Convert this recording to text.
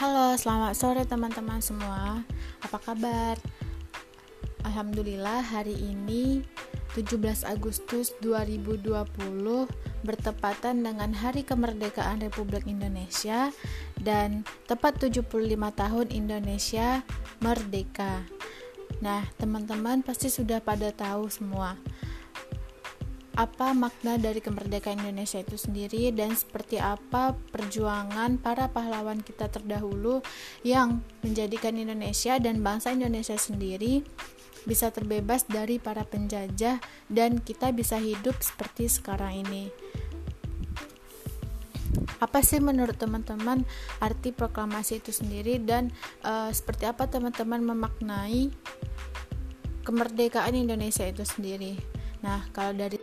Halo, selamat sore teman-teman semua. Apa kabar? Alhamdulillah hari ini 17 Agustus 2020 bertepatan dengan Hari Kemerdekaan Republik Indonesia dan tepat 75 tahun Indonesia merdeka. Nah, teman-teman pasti sudah pada tahu semua apa makna dari kemerdekaan Indonesia itu sendiri dan seperti apa perjuangan para pahlawan kita terdahulu yang menjadikan Indonesia dan bangsa Indonesia sendiri bisa terbebas dari para penjajah dan kita bisa hidup seperti sekarang ini. Apa sih menurut teman-teman arti proklamasi itu sendiri dan uh, seperti apa teman-teman memaknai kemerdekaan Indonesia itu sendiri? Nah, kalau dari